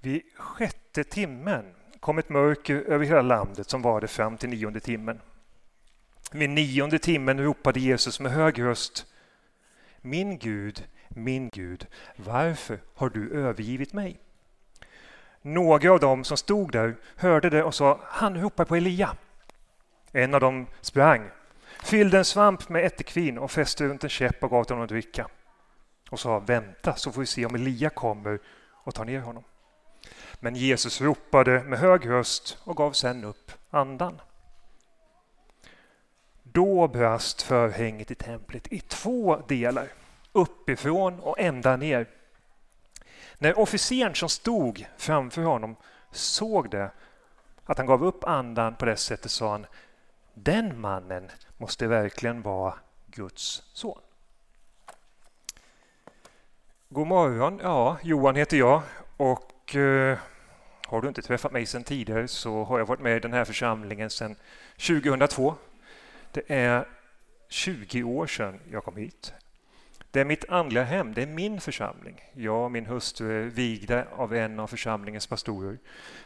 Vid sjätte timmen kom ett mörker över hela landet som varade fram till nionde timmen. Vid nionde timmen ropade Jesus med hög röst Min Gud, min Gud, varför har du övergivit mig? Några av dem som stod där hörde det och sa Han ropar på Elia. En av dem sprang, fyllde en svamp med ättikvin och fäste runt en käpp och gav honom att dricka och sa Vänta så får vi se om Elia kommer och tar ner honom. Men Jesus ropade med hög röst och gav sedan upp andan. Då brast förhänget i templet i två delar, uppifrån och ända ner. När officeren som stod framför honom såg det, att han gav upp andan på det sättet sa han den mannen måste verkligen vara Guds son. God morgon, ja, Johan heter jag och eh, har du inte träffat mig sedan tidigare så har jag varit med i den här församlingen sedan 2002. Det är 20 år sedan jag kom hit. Det är mitt andliga hem, det är min församling. Jag och min hustru är vigda av en av församlingens pastorer.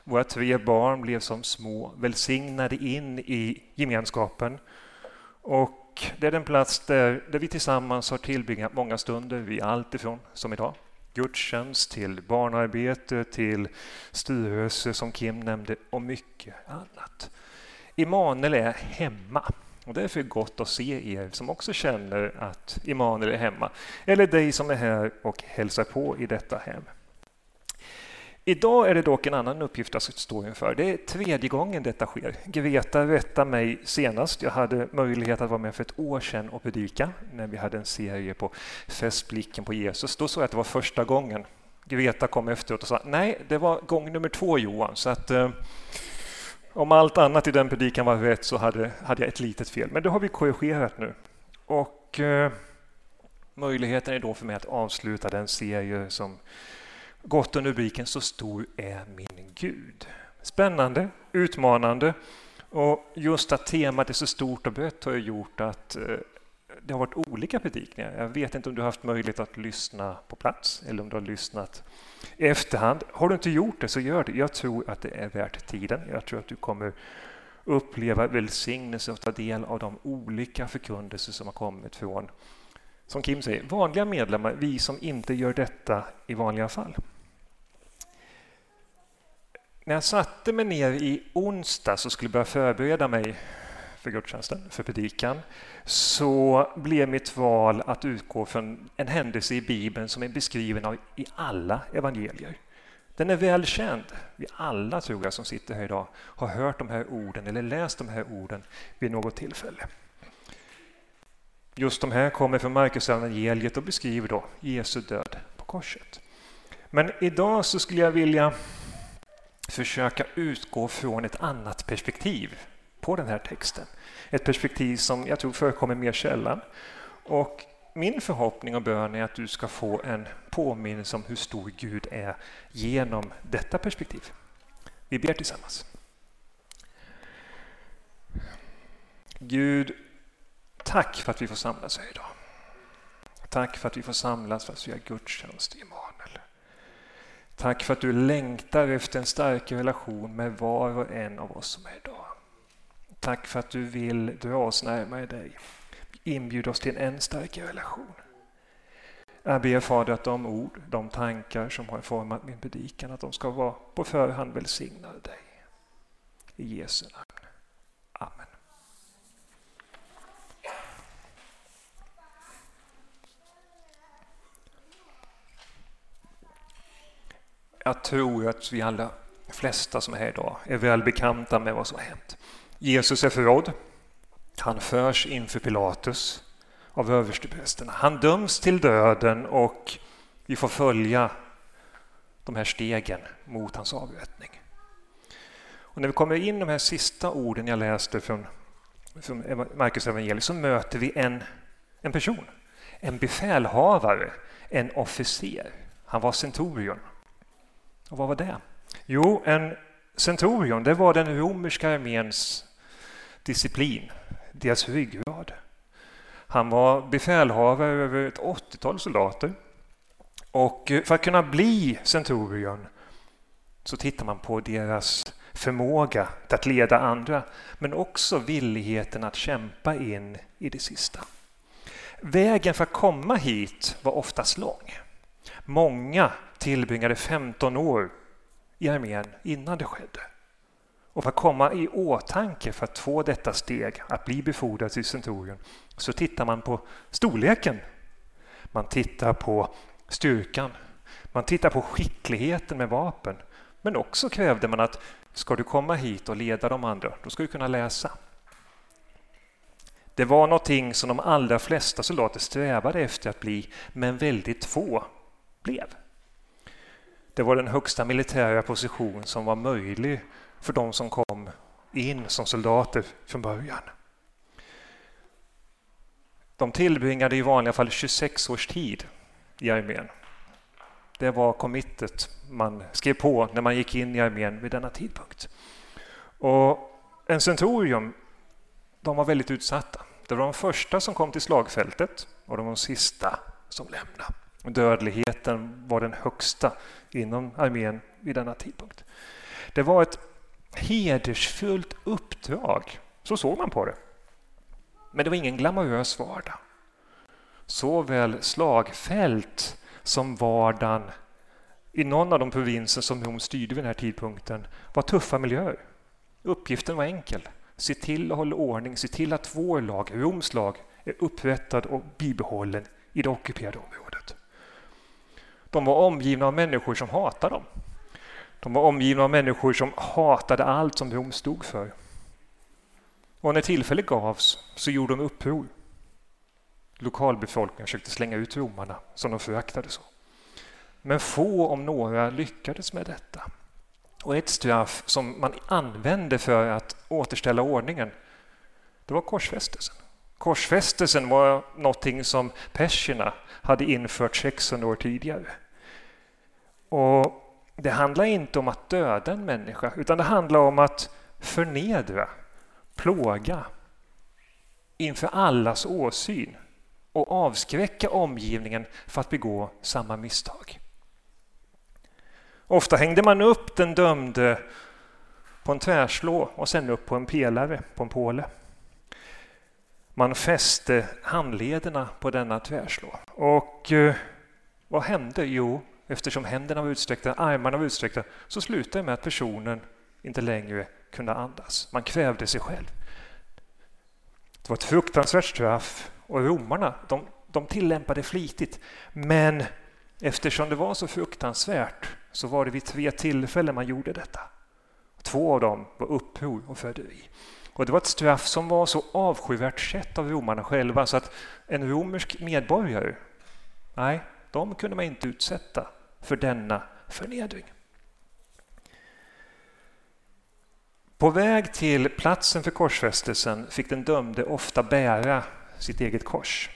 Våra tre barn blev som små välsignade in i gemenskapen. Och det är den plats där, där vi tillsammans har tillbringat många stunder vi allt ifrån, som idag, gudstjänst till barnarbete, till styrelse som Kim nämnde och mycket annat. Immanuel är hemma. Och därför är det gott att se er som också känner att Immanuel är hemma. Eller dig som är här och hälsar på i detta hem. Idag är det dock en annan uppgift att stå inför. Det är tredje gången detta sker. Greta rättade mig senast. Jag hade möjlighet att vara med för ett år sedan och predika när vi hade en serie på fästblicken på Jesus. Då sa jag att det var första gången. Greta kom efteråt och sa nej, det var gång nummer två Johan. Så att, eh, om allt annat i den predikan var rätt så hade, hade jag ett litet fel. Men det har vi korrigerat nu. Och eh, möjligheten är då för mig att avsluta den serie som gått under rubriken Så stor är min Gud. Spännande, utmanande och just att temat är så stort och brett har gjort att eh, det har varit olika predikningar. Jag vet inte om du har haft möjlighet att lyssna på plats eller om du har lyssnat i efterhand. Har du inte gjort det så gör det. Jag tror att det är värt tiden. Jag tror att du kommer uppleva välsignelse och ta del av de olika förkunnelser som har kommit från, som Kim säger, vanliga medlemmar, vi som inte gör detta i vanliga fall. När jag satte mig ner i onsdag och skulle börja förbereda mig för gudstjänsten, för predikan, så blev mitt val att utgå från en händelse i Bibeln som är beskriven av, i alla evangelier. Den är välkänd. Vi alla, tror jag, som sitter här idag har hört de här orden eller läst de här orden vid något tillfälle. Just de här kommer från Markus evangeliet och beskriver då Jesu död på korset. Men idag så skulle jag vilja försöka utgå från ett annat perspektiv på den här texten. Ett perspektiv som jag tror förekommer mer sällan. Och min förhoppning och bön är att du ska få en påminnelse om hur stor Gud är genom detta perspektiv. Vi ber tillsammans. Gud, tack för att vi får samlas här idag. Tack för att vi får samlas för att vi gudstjänst i Emanuel. Tack för att du längtar efter en stark relation med var och en av oss som är idag. Tack för att du vill dra oss närmare dig. Inbjud oss till en än starkare relation. Jag ber Fader att de ord, de tankar som har format min predikan, att de ska vara på förhand välsignade dig. I Jesu namn. Jag tror att vi alla flesta som är här idag är väl bekanta med vad som har hänt. Jesus är förrådd. Han förs inför Pilatus av översteprästerna. Han döms till döden och vi får följa de här stegen mot hans avrättning. Och när vi kommer in de här sista orden jag läste från, från Markus evangeliet så möter vi en, en person, en befälhavare, en officer. Han var centurion. Och vad var det? Jo, en centurion, det var den romerska arméns disciplin, deras ryggrad. Han var befälhavare över ett 80-tal soldater. Och eh, för att kunna bli centurion så tittar man på deras förmåga att leda andra, men också villigheten att kämpa in i det sista. Vägen för att komma hit var oftast lång. Många tillbringade 15 år i armén innan det skedde. Och för att komma i åtanke för att få detta steg, att bli befordrad till centurion, så tittar man på storleken. Man tittar på styrkan. Man tittar på skickligheten med vapen. Men också krävde man att ska du komma hit och leda de andra, då ska du kunna läsa. Det var någonting som de allra flesta soldater strävade efter att bli, men väldigt få blev. Det var den högsta militära position som var möjlig för de som kom in som soldater från början. De tillbringade i vanliga fall 26 års tid i armén. Det var committet man skrev på när man gick in i armén vid denna tidpunkt. Och en centurion, de var väldigt utsatta. Det var de första som kom till slagfältet och de var de sista som lämnade. Dödligheten var den högsta inom armén vid denna tidpunkt. Det var ett hedersfullt uppdrag, så såg man på det. Men det var ingen glamorös vardag. Såväl slagfält som vardagen i någon av de provinser som Rom styrde vid den här tidpunkten var tuffa miljöer. Uppgiften var enkel. Se till att hålla ordning, se till att vår lag, Roms lag, är upprättad och bibehållen i det ockuperade området. De var omgivna av människor som hatade dem. De var omgivna av människor som hatade allt som Rom stod för. Och när tillfälle gavs så gjorde de uppror. Lokalbefolkningen försökte slänga ut romarna som de föraktade så. Men få om några lyckades med detta. Och ett straff som man använde för att återställa ordningen, det var korsfästelsen. Korsfästelsen var någonting som perserna hade infört 600 år tidigare. Och det handlar inte om att döda en människa, utan det handlar om att förnedra, plåga inför allas åsyn och avskräcka omgivningen för att begå samma misstag. Ofta hängde man upp den dömde på en tvärslå och sen upp på en pelare, på en påle. Man fäste handlederna på denna tvärslå. Och eh, vad hände? Jo, eftersom händerna var utsträckta, armarna var utsträckta, så slutade det med att personen inte längre kunde andas. Man kvävde sig själv. Det var ett fruktansvärt straff och romarna de, de tillämpade flitigt. Men eftersom det var så fruktansvärt så var det vid tre tillfällen man gjorde detta. Två av dem var uppror och förräderi. Och det var ett straff som var så avskyvärt sett av romarna själva så att en romersk medborgare, nej, de kunde man inte utsätta för denna förnedring. På väg till platsen för korsfästelsen fick den dömde ofta bära sitt eget kors.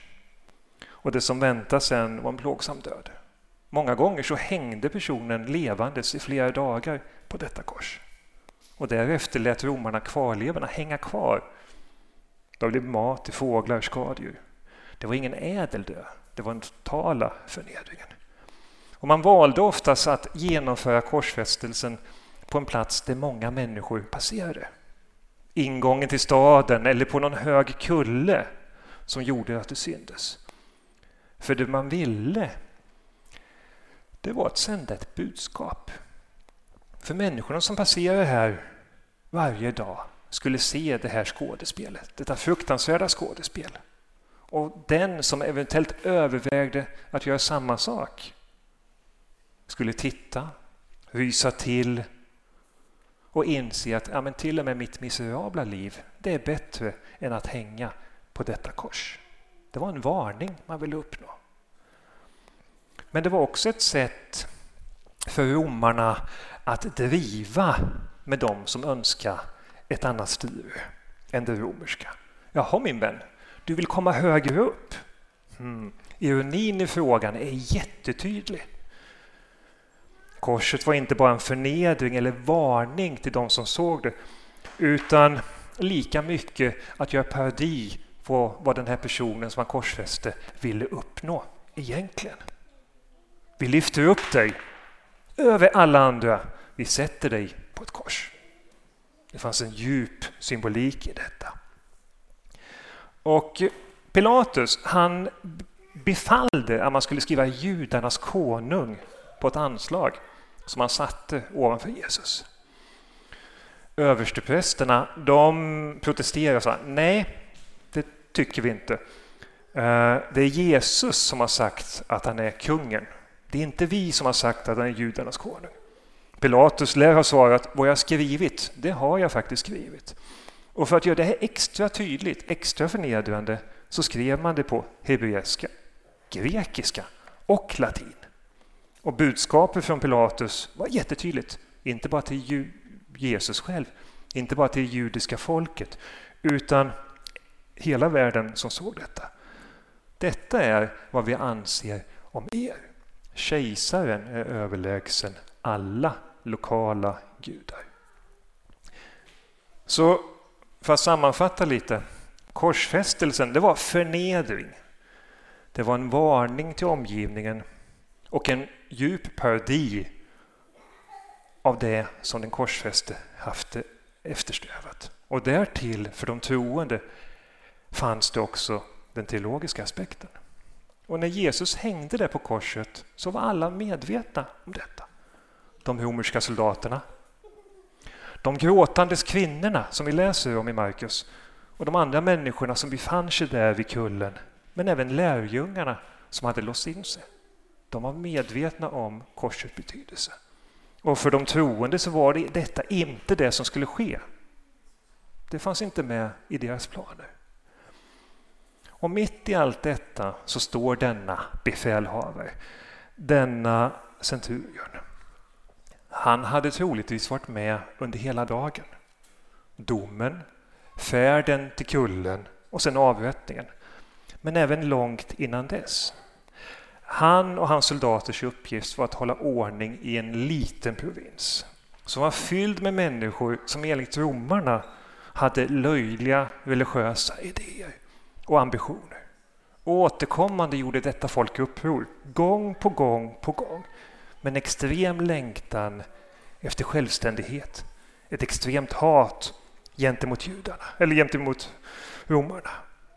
Och det som väntade sen var en plågsam död. Många gånger så hängde personen levandes i flera dagar på detta kors. Och därefter lät romarna kvarlevorna hänga kvar. De blev mat till fåglar och skadedjur. Det var ingen ädel död, det var den totala förnedringen. Och man valde oftast att genomföra korsfästelsen på en plats där många människor passerade. Ingången till staden eller på någon hög kulle som gjorde att det syntes. För det man ville det var att sända ett budskap. För människorna som passerar här varje dag skulle se det här skådespelet, detta fruktansvärda skådespel. Och den som eventuellt övervägde att göra samma sak skulle titta, rysa till och inse att ja, men till och med mitt miserabla liv, det är bättre än att hänga på detta kors. Det var en varning man ville uppnå. Men det var också ett sätt för romarna att driva med dem som önskar ett annat styre än det romerska. Jaha min vän, du vill komma högre upp? Hmm. Ironin i frågan är jättetydlig. Korset var inte bara en förnedring eller varning till de som såg det utan lika mycket att göra parodi på vad den här personen som han korsfäste ville uppnå egentligen. Vi lyfter upp dig över alla andra vi sätter dig på ett kors. Det fanns en djup symbolik i detta. Och Pilatus han befallde att man skulle skriva judarnas konung på ett anslag som han satte ovanför Jesus. Översteprästerna de protesterar. och sa nej, det tycker vi inte. Eh, det är Jesus som har sagt att han är kungen. Det är inte vi som har sagt att han är judarnas konung. Pilatus lär ha svarat, vad jag skrivit, det har jag faktiskt skrivit. Och för att göra det här extra tydligt, extra förnedrande, så skrev man det på hebreiska, grekiska och latin. Och budskapet från Pilatus var jättetydligt, inte bara till Jesus själv, inte bara till det judiska folket, utan hela världen som såg detta. Detta är vad vi anser om er. Kejsaren är överlägsen alla lokala gudar. Så för att sammanfatta lite. Korsfästelsen det var förnedring. Det var en varning till omgivningen och en djup parodi av det som den korsfäste haft eftersträvat. Och därtill, för de troende, fanns det också den teologiska aspekten. Och när Jesus hängde där på korset så var alla medvetna om detta. De romerska soldaterna, de gråtandes kvinnorna som vi läser om i Markus och de andra människorna som befann sig där vid kullen, men även lärjungarna som hade låst in sig. De var medvetna om korsets betydelse. Och för de troende så var det detta inte det som skulle ske. Det fanns inte med i deras planer. Och mitt i allt detta så står denna befälhavare, denna centurion. Han hade troligtvis varit med under hela dagen. Domen, färden till kullen och sen avrättningen. Men även långt innan dess. Han och hans soldaters uppgift var att hålla ordning i en liten provins som var fylld med människor som enligt romarna hade löjliga religiösa idéer och ambitioner. Och återkommande gjorde detta folk uppror, gång på gång på gång. Med en extrem längtan efter självständighet. Ett extremt hat gentemot judarna, eller gentemot romarna.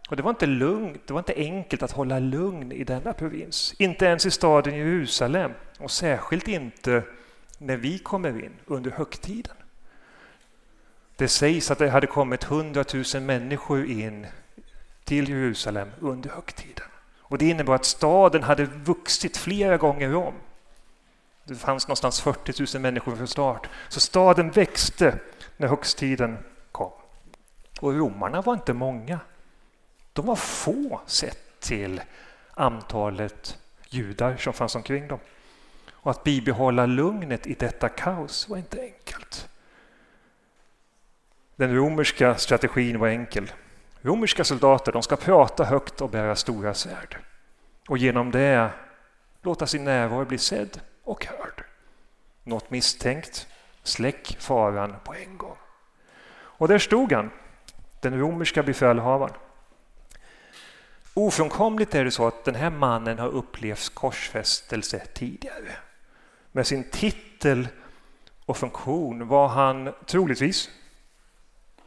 Och det var inte lugnt, det var inte enkelt att hålla lugn i denna provins. Inte ens i staden Jerusalem och särskilt inte när vi kommer in under högtiden. Det sägs att det hade kommit hundratusen människor in till Jerusalem under högtiden. Och det innebar att staden hade vuxit flera gånger om. Det fanns någonstans 40 000 människor från start. Så staden växte när högtiden kom. Och romarna var inte många. De var få sett till antalet judar som fanns omkring dem. Och att bibehålla lugnet i detta kaos var inte enkelt. Den romerska strategin var enkel. Romerska soldater de ska prata högt och bära stora svärd och genom det låta sin närvaro bli sedd och hörd. Något misstänkt, släck faran på en gång. Och där stod han, den romerska befälhavaren. Ofrånkomligt är det så att den här mannen har upplevt korsfästelse tidigare. Med sin titel och funktion var han troligtvis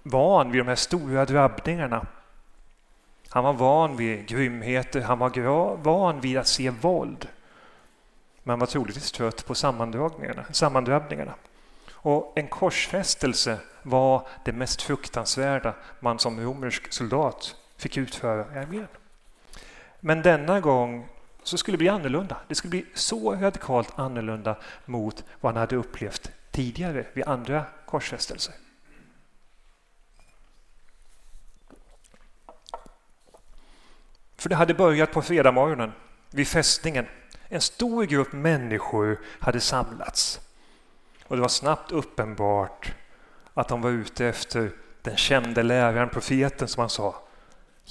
van vid de här stora drabbningarna. Han var van vid grymheter, han var van vid att se våld. Men han var troligtvis trött på sammandrabbningarna. sammandrabbningarna. Och en korsfästelse var det mest fruktansvärda man som romersk soldat fick utföra i armén. Men denna gång så skulle det bli annorlunda. Det skulle bli så radikalt annorlunda mot vad han hade upplevt tidigare vid andra korsfästelser. För det hade börjat på fredagsmorgonen vid fästningen. En stor grupp människor hade samlats. Och det var snabbt uppenbart att de var ute efter den kände läraren, profeten som han sa,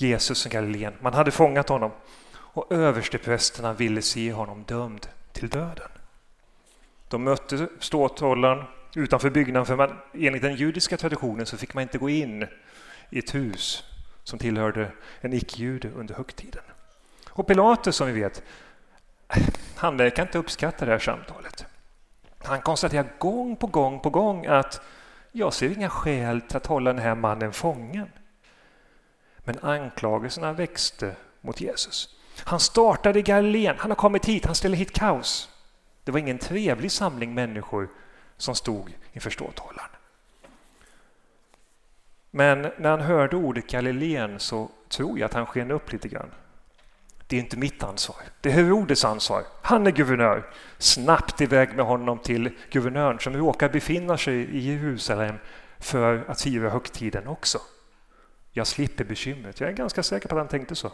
Jesus från Galileen. Man hade fångat honom och översteprästerna ville se honom dömd till döden. De mötte ståthållaren utanför byggnaden för man, enligt den judiska traditionen så fick man inte gå in i ett hus som tillhörde en icke-jude under högtiden. Och Pilatus som vi vet, han verkar inte uppskatta det här samtalet. Han konstaterar gång på gång på gång att jag ser inga skäl till att hålla den här mannen fången. Men anklagelserna växte mot Jesus. Han startade i Galileen, han har kommit hit, han ställer hit kaos. Det var ingen trevlig samling människor som stod inför ståthållaren. Men när han hörde ordet Galileen så tror jag att han sken upp lite grann. Det är inte mitt ansvar. Det är Herodes ansvar. Han är guvernör. Snabbt iväg med honom till guvernören som råkar befinna sig i Jerusalem för att fira högtiden också. Jag slipper bekymret. Jag är ganska säker på att han tänkte så.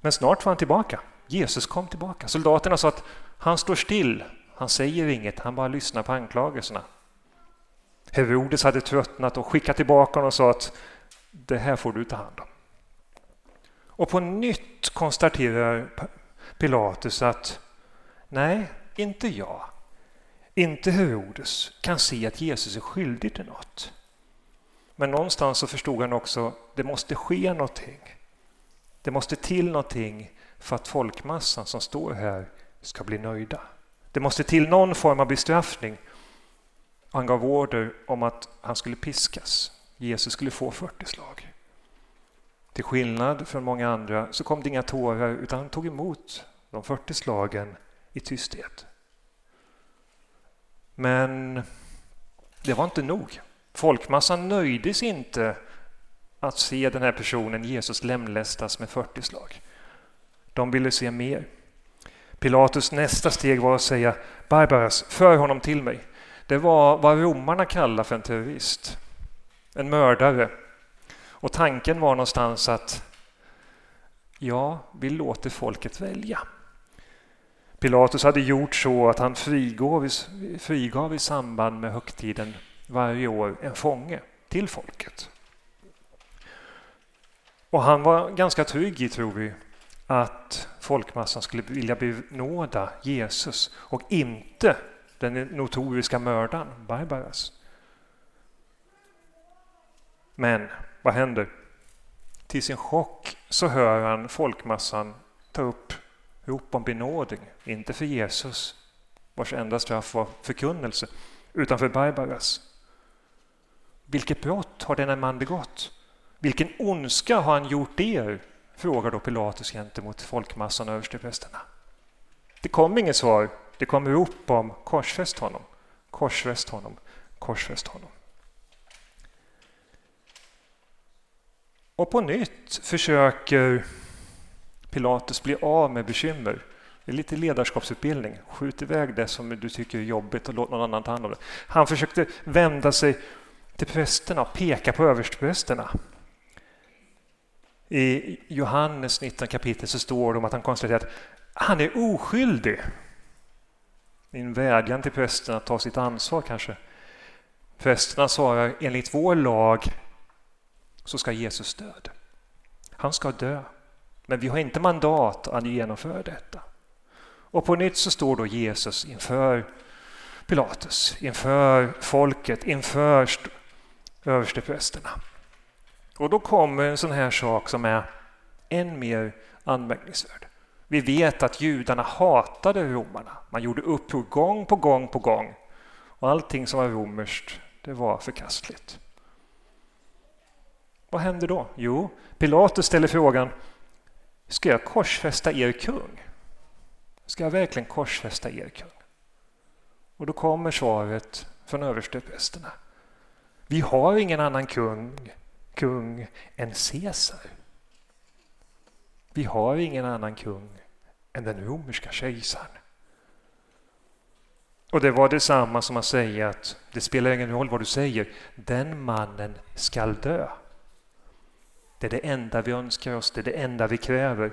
Men snart var han tillbaka. Jesus kom tillbaka. Soldaterna sa att han står still. Han säger inget, han bara lyssnar på anklagelserna. Herodes hade tröttnat och skickat tillbaka honom och sa att det här får du ta hand om. Och på nytt konstaterar Pilatus att nej, inte jag, inte Herodes kan se att Jesus är skyldig till något. Men någonstans så förstod han också att det måste ske någonting. Det måste till någonting för att folkmassan som står här ska bli nöjda. Det måste till någon form av bestraffning. Han gav order om att han skulle piskas. Jesus skulle få 40 slag. Till skillnad från många andra så kom det inga tårar utan han tog emot de 40 slagen i tysthet. Men det var inte nog. Folkmassan nöjdes inte att se den här personen, Jesus, lemlästas med 40 slag. De ville se mer. Pilatus nästa steg var att säga Barbaras, för honom till mig. Det var vad romarna kallar för en terrorist, en mördare. Och tanken var någonstans att ja, vi låter folket välja. Pilatus hade gjort så att han frigav, frigav i samband med högtiden varje år en fånge till folket. Och han var ganska trygg i, tror vi, att folkmassan skulle vilja benåda Jesus och inte den notoriska mördaren Barbaras. Men vad händer? Till sin chock så hör han folkmassan ta upp rop om benådning, inte för Jesus vars enda straff var förkunnelse, utan för Barbaras. Vilket brott har denna man begått? Vilken ondska har han gjort er? frågar då Pilatus gentemot folkmassan och översteprästerna. Det kom inget svar. Det kom rop om korsfäst honom, korsfäst honom, korsfäst honom. Och på nytt försöker Pilatus bli av med bekymmer. Det är lite ledarskapsutbildning. Skjut iväg det som du tycker är jobbigt och låt någon annan ta hand om det. Han försökte vända sig till prästerna och peka på översteprästerna. I Johannes 19 kapitel så står det om att han konstaterar att han är oskyldig. En vädjan till prästerna att ta sitt ansvar kanske. Prästerna svarar enligt vår lag så ska Jesus död. Han ska dö. Men vi har inte mandat att genomföra detta. Och på nytt så står då Jesus inför Pilatus, inför folket, inför översteprästerna. Och då kommer en sån här sak som är än mer anmärkningsvärd. Vi vet att judarna hatade romarna. Man gjorde uppror gång på gång på gång. Och allting som var romerskt, det var förkastligt. Vad händer då? Jo, Pilatus ställer frågan Ska jag korsfästa er kung? Ska jag verkligen korsfästa er kung? Och då kommer svaret från översteprästerna. Vi har ingen annan kung, kung än Caesar. Vi har ingen annan kung än den romerska kejsaren. Och det var detsamma som att säga att det spelar ingen roll vad du säger, den mannen skall dö. Det är det enda vi önskar oss, det är det enda vi kräver.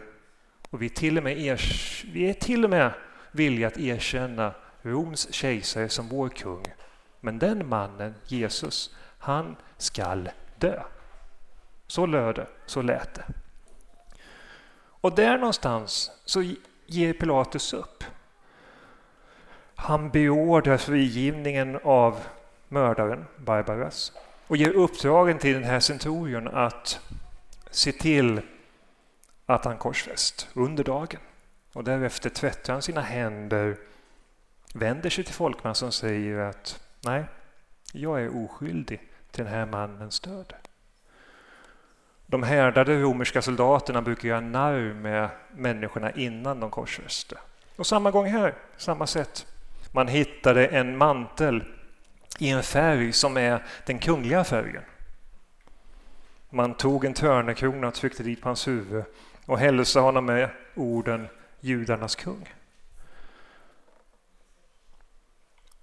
Och vi är till och med, vi är till och med villiga att erkänna Roms kejsare som vår kung. Men den mannen, Jesus, han skall dö. Så löd det, så lät det. Och där någonstans så ger Pilatus upp. Han beordrar frigivningen av mördaren Barbaras och ger uppdragen till den här centurion att se till att han korsfäst under dagen. Och därefter tvättar han sina händer vänder sig till folkmassan och säger att nej, jag är oskyldig till den här mannens död. De härdade romerska soldaterna brukar göra narr med människorna innan de korsfäste. Och samma gång här, samma sätt. Man hittade en mantel i en färg som är den kungliga färgen. Man tog en törnekrona och tryckte dit på hans huvud och hälsade honom med orden judarnas kung.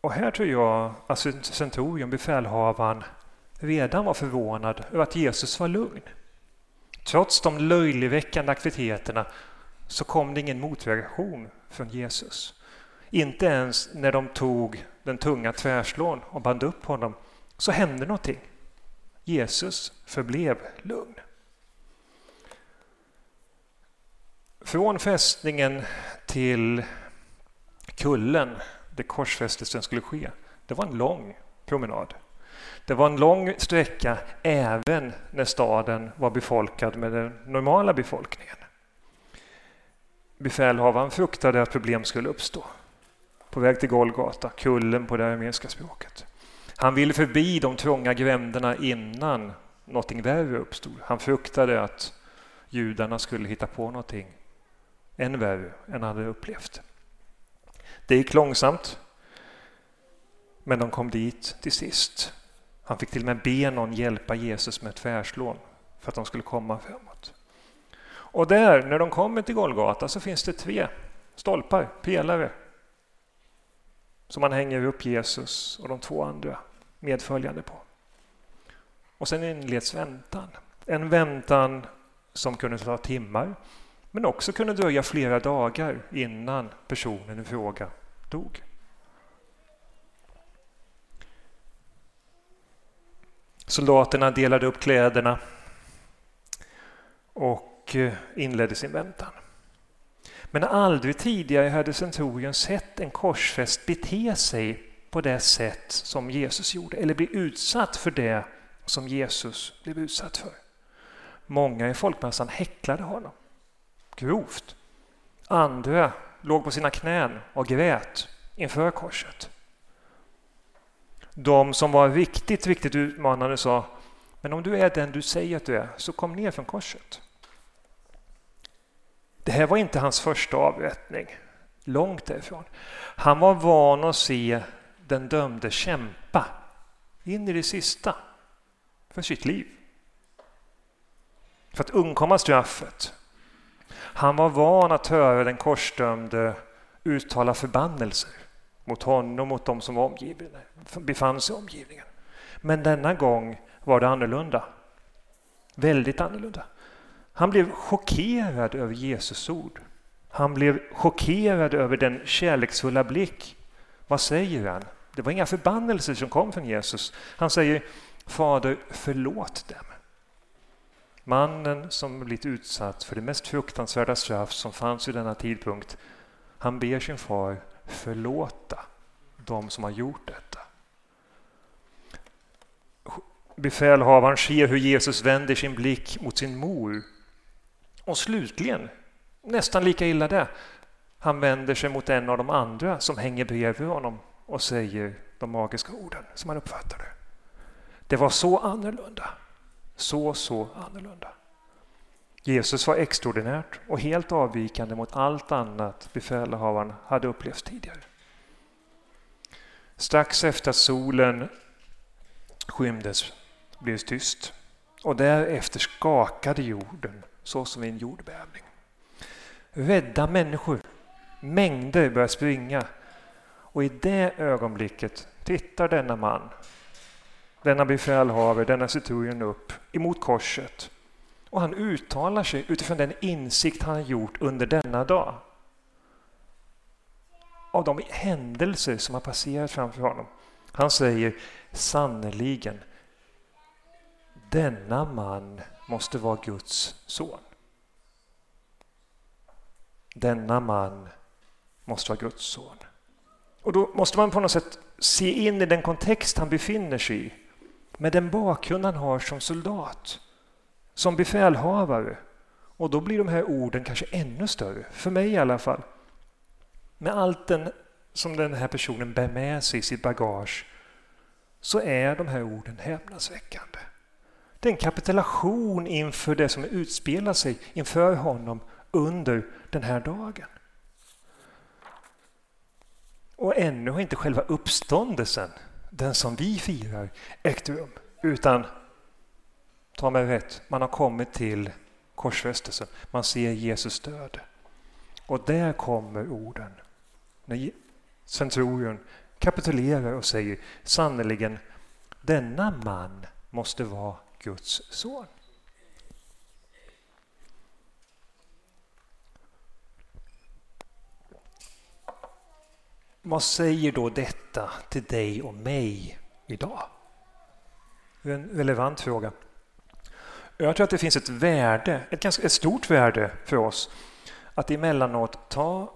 Och här tror jag att centurion, befälhavaren, redan var förvånad över att Jesus var lugn. Trots de löjligväckande aktiviteterna så kom det ingen motreaktion från Jesus. Inte ens när de tog den tunga tvärslån och band upp honom så hände någonting. Jesus förblev lugn. Från fästningen till kullen där korsfästelsen skulle ske, det var en lång promenad. Det var en lång sträcka även när staden var befolkad med den normala befolkningen. Befälhavaren fruktade att problem skulle uppstå. På väg till Golgata, kullen på det armeniska språket. Han ville förbi de trånga gränderna innan någonting värre uppstod. Han fruktade att judarna skulle hitta på någonting än värre än han hade upplevt. Det gick långsamt, men de kom dit till sist. Han fick till och med be någon hjälpa Jesus med tvärslån för att de skulle komma framåt. Och där, när de kommer till Golgata, så finns det tre stolpar, pelare, som man hänger upp Jesus och de två andra medföljande på. Och sen inleds väntan. En väntan som kunde ta timmar, men också kunde dröja flera dagar innan personen i fråga dog. Soldaterna delade upp kläderna och eh, inledde sin väntan. Men aldrig tidigare hade centurion sett en korsfäst bete sig på det sätt som Jesus gjorde eller bli utsatt för det som Jesus blev utsatt för. Många i folkmassan häcklade honom grovt. Andra låg på sina knän och grät inför korset. De som var riktigt, riktigt utmanande sa Men om du är den du säger att du är, så kom ner från korset. Det här var inte hans första avrättning. Långt därifrån. Han var van att se den dömde kämpa in i det sista för sitt liv. För att undkomma straffet. Han var van att höra den korsdömde uttala förbannelser mot honom och mot de som var omgivna, befann sig i omgivningen. Men denna gång var det annorlunda. Väldigt annorlunda. Han blev chockerad över Jesus ord. Han blev chockerad över den kärleksfulla blick. Vad säger han? Det var inga förbannelser som kom från Jesus. Han säger Fader, förlåt dem. Mannen som blivit utsatt för det mest fruktansvärda straff som fanns vid denna tidpunkt, han ber sin far förlåta de som har gjort detta. Befälhavaren ser hur Jesus vänder sin blick mot sin mor. Och slutligen, nästan lika illa det, han vänder sig mot en av de andra som hänger bredvid honom och säger de magiska orden som han uppfattar det. Det var så annorlunda. Så, så annorlunda. Jesus var extraordinärt och helt avvikande mot allt annat befälhavaren hade upplevt tidigare. Strax efter att solen skymdes blev det tyst och därefter skakade jorden så som en jordbävning. Rädda människor, mängder började springa och i det ögonblicket tittar denna man, denna befälhavare, denna centurion upp emot korset och han uttalar sig utifrån den insikt han gjort under denna dag. Av de händelser som har passerat framför honom. Han säger sannerligen, denna man måste vara Guds son. Denna man måste vara Guds son. Och då måste man på något sätt se in i den kontext han befinner sig i med den bakgrund han har som soldat som befälhavare. Och då blir de här orden kanske ännu större, för mig i alla fall. Med allt den som den här personen bär med sig i sitt bagage så är de här orden häpnadsväckande. Det är en kapitulation inför det som utspelar sig inför honom under den här dagen. Och ännu har inte själva uppståndelsen, den som vi firar, ägt rum. Utan, ta mig rätt, man har kommit till korsfästelsen. Man ser Jesus död. Och där kommer orden. När centurion kapitulerar och säger sannerligen, denna man måste vara Guds son. Vad säger då detta till dig och mig idag? Det är en relevant fråga. Jag tror att det finns ett värde, ett ganska ett stort värde för oss att emellanåt ta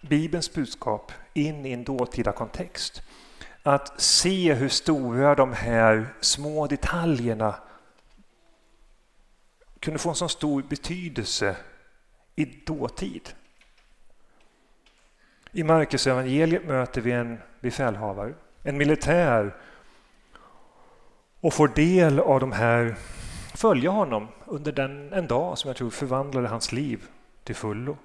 Bibelns budskap in i en dåtida kontext. Att se hur stora de här små detaljerna kunde få en så stor betydelse i dåtid. I Marcus evangeliet möter vi en befälhavare, en militär och får del av de här, följa honom under den, en dag som jag tror förvandlade hans liv till fullo.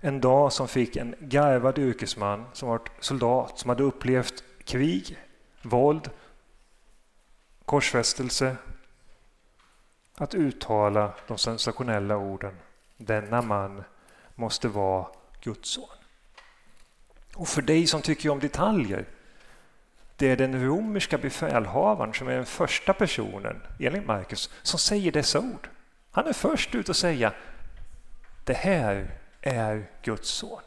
En dag som fick en garvad yrkesman som varit soldat, som hade upplevt krig, våld, korsfästelse, att uttala de sensationella orden Denna man måste vara Guds son. Och för dig som tycker om detaljer, det är den romerska befälhavaren som är den första personen, enligt Markus, som säger dessa ord. Han är först ut att säga det här är Guds son.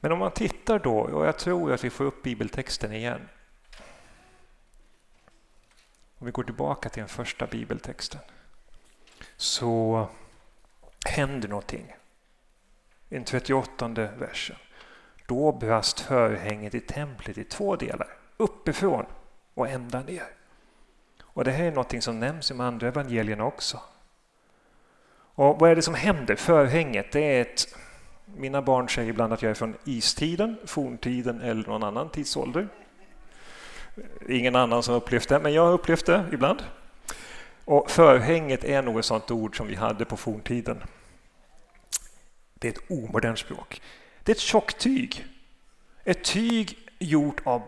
Men om man tittar då, och jag tror att vi får upp bibeltexten igen. Om vi går tillbaka till den första bibeltexten så händer någonting i den 38 versen. Då brast förhänget i templet i två delar, uppifrån och ända ner. Och Det här är något som nämns i de andra evangelierna också. Och Vad är det som händer? Förhänget, det är ett... Mina barn säger ibland att jag är från istiden, forntiden eller någon annan tidsålder. Ingen annan som upplevt det, men jag har upplevt det ibland. Och Förhänget är nog ett sånt ord som vi hade på forntiden. Det är ett omodernt språk. Det är ett tjockt tyg. Ett tyg gjort av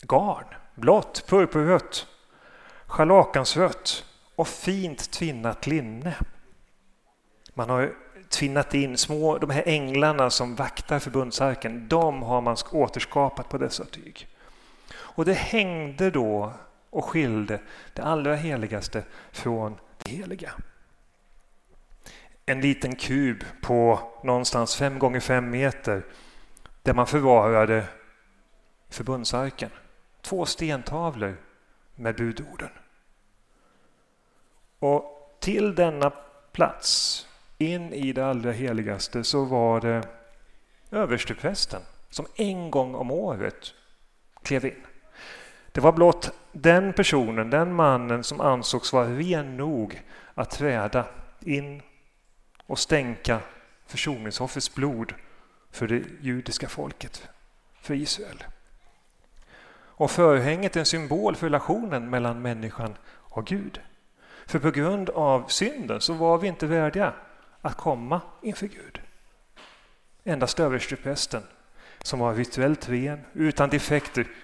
garn, blått, purpurrött, scharlakansrött och fint tvinnat linne. Man har tvinnat in små, de här änglarna som vaktar förbundsarken, de har man återskapat på dessa tyg. Och det hängde då och skilde det allra heligaste från det heliga en liten kub på någonstans fem gånger fem meter där man förvarade förbundsarken. Två stentavlor med budorden. Och till denna plats, in i det allra heligaste, så var det översteprästen som en gång om året klev in. Det var blott den personen, den mannen som ansågs vara ren nog att träda in och stänka försoningsoffrets blod för det judiska folket, för Israel. Och förhänget är en symbol för relationen mellan människan och Gud. För på grund av synden så var vi inte värdiga att komma inför Gud. Endast översteprästen, som var rituellt ren, utan defekter,